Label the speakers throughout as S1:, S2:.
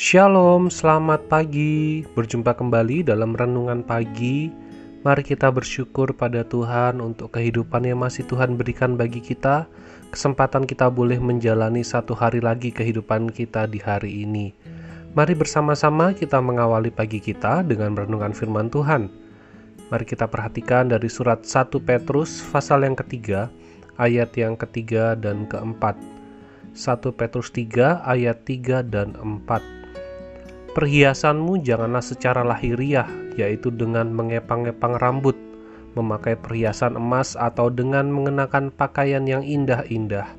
S1: Shalom, selamat pagi. Berjumpa kembali dalam renungan pagi. Mari kita bersyukur pada Tuhan untuk kehidupan yang masih Tuhan berikan bagi kita. Kesempatan kita boleh menjalani satu hari lagi kehidupan kita di hari ini. Mari bersama-sama kita mengawali pagi kita dengan renungan firman Tuhan. Mari kita perhatikan dari surat 1 Petrus pasal yang ketiga, ayat yang ketiga dan keempat. 1 Petrus 3 ayat 3 dan 4 Perhiasanmu janganlah secara lahiriah, yaitu dengan mengepang-epang rambut, memakai perhiasan emas, atau dengan mengenakan pakaian yang indah-indah.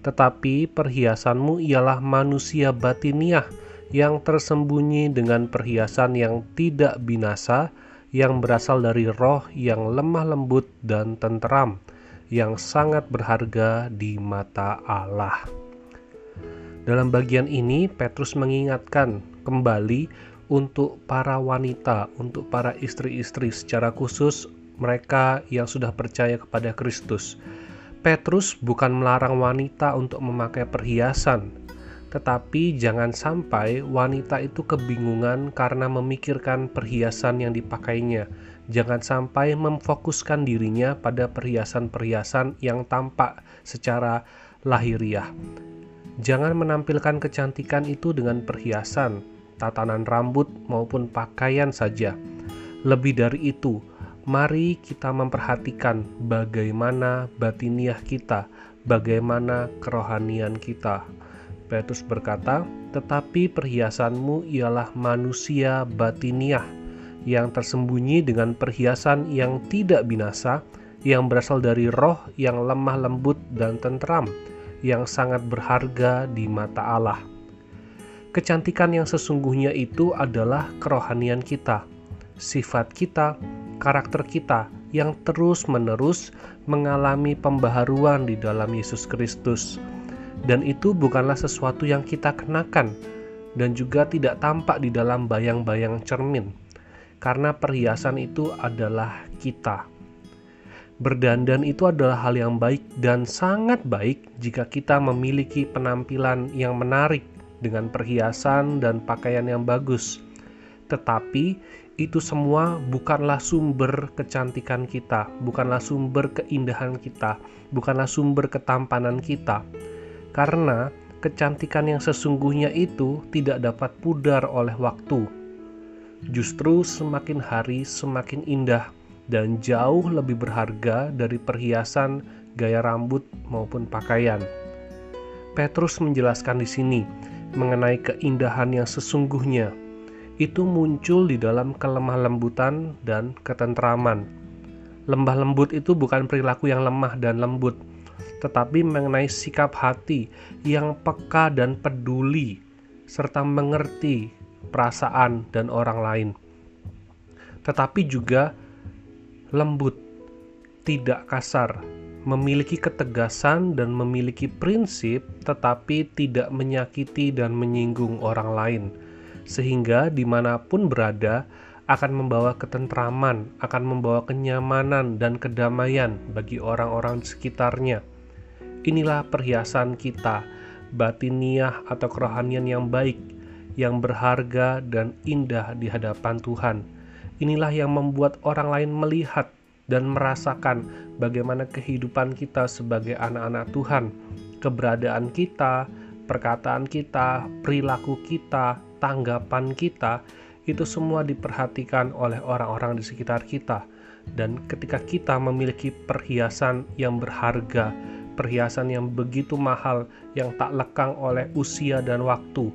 S1: Tetapi perhiasanmu ialah manusia batiniah yang tersembunyi dengan perhiasan yang tidak binasa, yang berasal dari roh yang lemah lembut dan tenteram, yang sangat berharga di mata Allah. Dalam bagian ini, Petrus mengingatkan kembali untuk para wanita, untuk para istri-istri secara khusus mereka yang sudah percaya kepada Kristus. Petrus bukan melarang wanita untuk memakai perhiasan, tetapi jangan sampai wanita itu kebingungan karena memikirkan perhiasan yang dipakainya. Jangan sampai memfokuskan dirinya pada perhiasan-perhiasan yang tampak secara lahiriah. Jangan menampilkan kecantikan itu dengan perhiasan, tatanan rambut maupun pakaian saja. Lebih dari itu, mari kita memperhatikan bagaimana batiniah kita, bagaimana kerohanian kita. Petrus berkata, "Tetapi perhiasanmu ialah manusia batiniah yang tersembunyi dengan perhiasan yang tidak binasa, yang berasal dari roh yang lemah lembut dan tentram, yang sangat berharga di mata Allah." Kecantikan yang sesungguhnya itu adalah kerohanian kita, sifat kita, karakter kita yang terus-menerus mengalami pembaharuan di dalam Yesus Kristus. Dan itu bukanlah sesuatu yang kita kenakan dan juga tidak tampak di dalam bayang-bayang cermin. Karena perhiasan itu adalah kita. Berdandan itu adalah hal yang baik dan sangat baik jika kita memiliki penampilan yang menarik dengan perhiasan dan pakaian yang bagus. Tetapi itu semua bukanlah sumber kecantikan kita, bukanlah sumber keindahan kita, bukanlah sumber ketampanan kita. Karena kecantikan yang sesungguhnya itu tidak dapat pudar oleh waktu. Justru semakin hari semakin indah dan jauh lebih berharga dari perhiasan, gaya rambut, maupun pakaian. Petrus menjelaskan di sini mengenai keindahan yang sesungguhnya itu muncul di dalam kelemah lembutan dan ketentraman. Lembah lembut itu bukan perilaku yang lemah dan lembut, tetapi mengenai sikap hati yang peka dan peduli, serta mengerti perasaan dan orang lain. Tetapi juga lembut, tidak kasar, memiliki ketegasan dan memiliki prinsip, tetapi tidak menyakiti dan menyinggung orang lain, sehingga di mana pun berada akan membawa ketentraman, akan membawa kenyamanan dan kedamaian bagi orang-orang sekitarnya. Inilah perhiasan kita, batiniah atau kerohanian yang baik, yang berharga dan indah di hadapan Tuhan. Inilah yang membuat orang lain melihat dan merasakan bagaimana kehidupan kita sebagai anak-anak Tuhan, keberadaan kita, perkataan kita, perilaku kita, tanggapan kita, itu semua diperhatikan oleh orang-orang di sekitar kita. Dan ketika kita memiliki perhiasan yang berharga, perhiasan yang begitu mahal, yang tak lekang oleh usia dan waktu,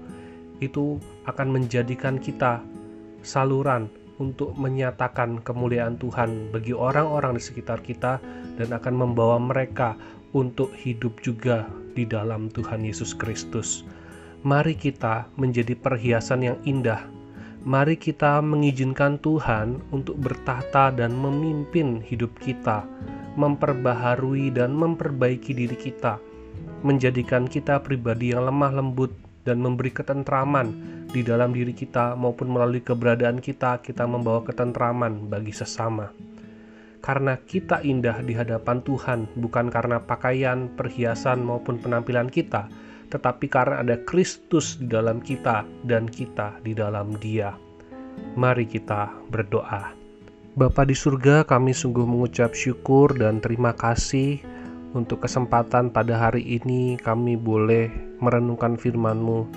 S1: itu akan menjadikan kita saluran untuk menyatakan kemuliaan Tuhan bagi orang-orang di sekitar kita dan akan membawa mereka untuk hidup juga di dalam Tuhan Yesus Kristus. Mari kita menjadi perhiasan yang indah. Mari kita mengizinkan Tuhan untuk bertahta dan memimpin hidup kita, memperbaharui dan memperbaiki diri kita, menjadikan kita pribadi yang lemah lembut dan memberi ketentraman di dalam diri kita maupun melalui keberadaan kita kita membawa ketentraman bagi sesama. Karena kita indah di hadapan Tuhan bukan karena pakaian, perhiasan maupun penampilan kita, tetapi karena ada Kristus di dalam kita dan kita di dalam Dia. Mari kita berdoa. Bapa di surga, kami sungguh mengucap syukur dan terima kasih untuk kesempatan pada hari ini kami boleh merenungkan firman-Mu.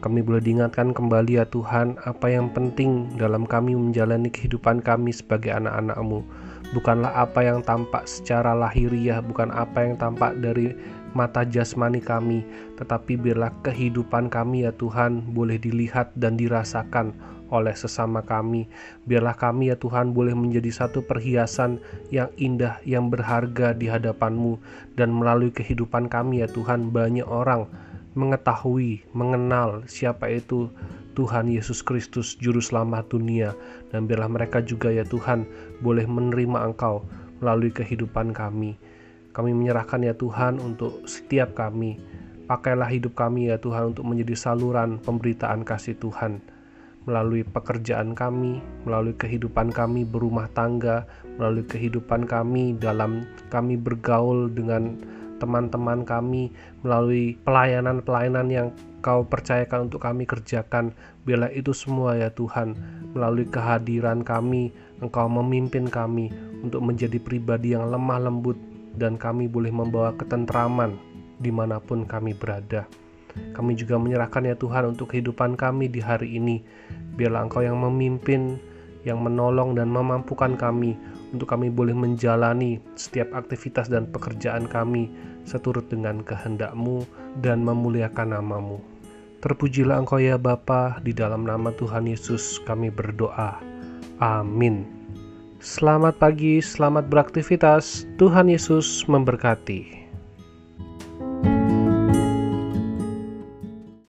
S1: Kami boleh diingatkan kembali ya Tuhan apa yang penting dalam kami menjalani kehidupan kami sebagai anak-anak-Mu. Bukanlah apa yang tampak secara lahiriah, bukan apa yang tampak dari mata jasmani kami, tetapi biarlah kehidupan kami ya Tuhan boleh dilihat dan dirasakan oleh sesama kami. Biarlah kami ya Tuhan boleh menjadi satu perhiasan yang indah, yang berharga di hadapan-Mu. Dan melalui kehidupan kami ya Tuhan banyak orang mengetahui, mengenal siapa itu Tuhan Yesus Kristus Juru Selamat dunia. Dan biarlah mereka juga ya Tuhan boleh menerima Engkau melalui kehidupan kami. Kami menyerahkan ya Tuhan untuk setiap kami. Pakailah hidup kami ya Tuhan untuk menjadi saluran pemberitaan kasih Tuhan melalui pekerjaan kami, melalui kehidupan kami berumah tangga, melalui kehidupan kami dalam kami bergaul dengan teman-teman kami, melalui pelayanan-pelayanan yang Kau percayakan untuk kami kerjakan. Biarlah itu semua ya Tuhan, melalui kehadiran kami, Engkau memimpin kami untuk menjadi pribadi yang lemah lembut dan kami boleh membawa ketentraman di mana pun kami berada. Kami juga menyerahkan ya Tuhan untuk kehidupan kami di hari ini. Biarlah Engkau yang memimpin, yang menolong dan memampukan kami untuk kami boleh menjalani setiap aktivitas dan pekerjaan kami seturut dengan kehendak-Mu dan memuliakan namamu. Terpujilah Engkau ya Bapa, di dalam nama Tuhan Yesus kami berdoa. Amin. Selamat pagi, selamat beraktivitas. Tuhan Yesus memberkati.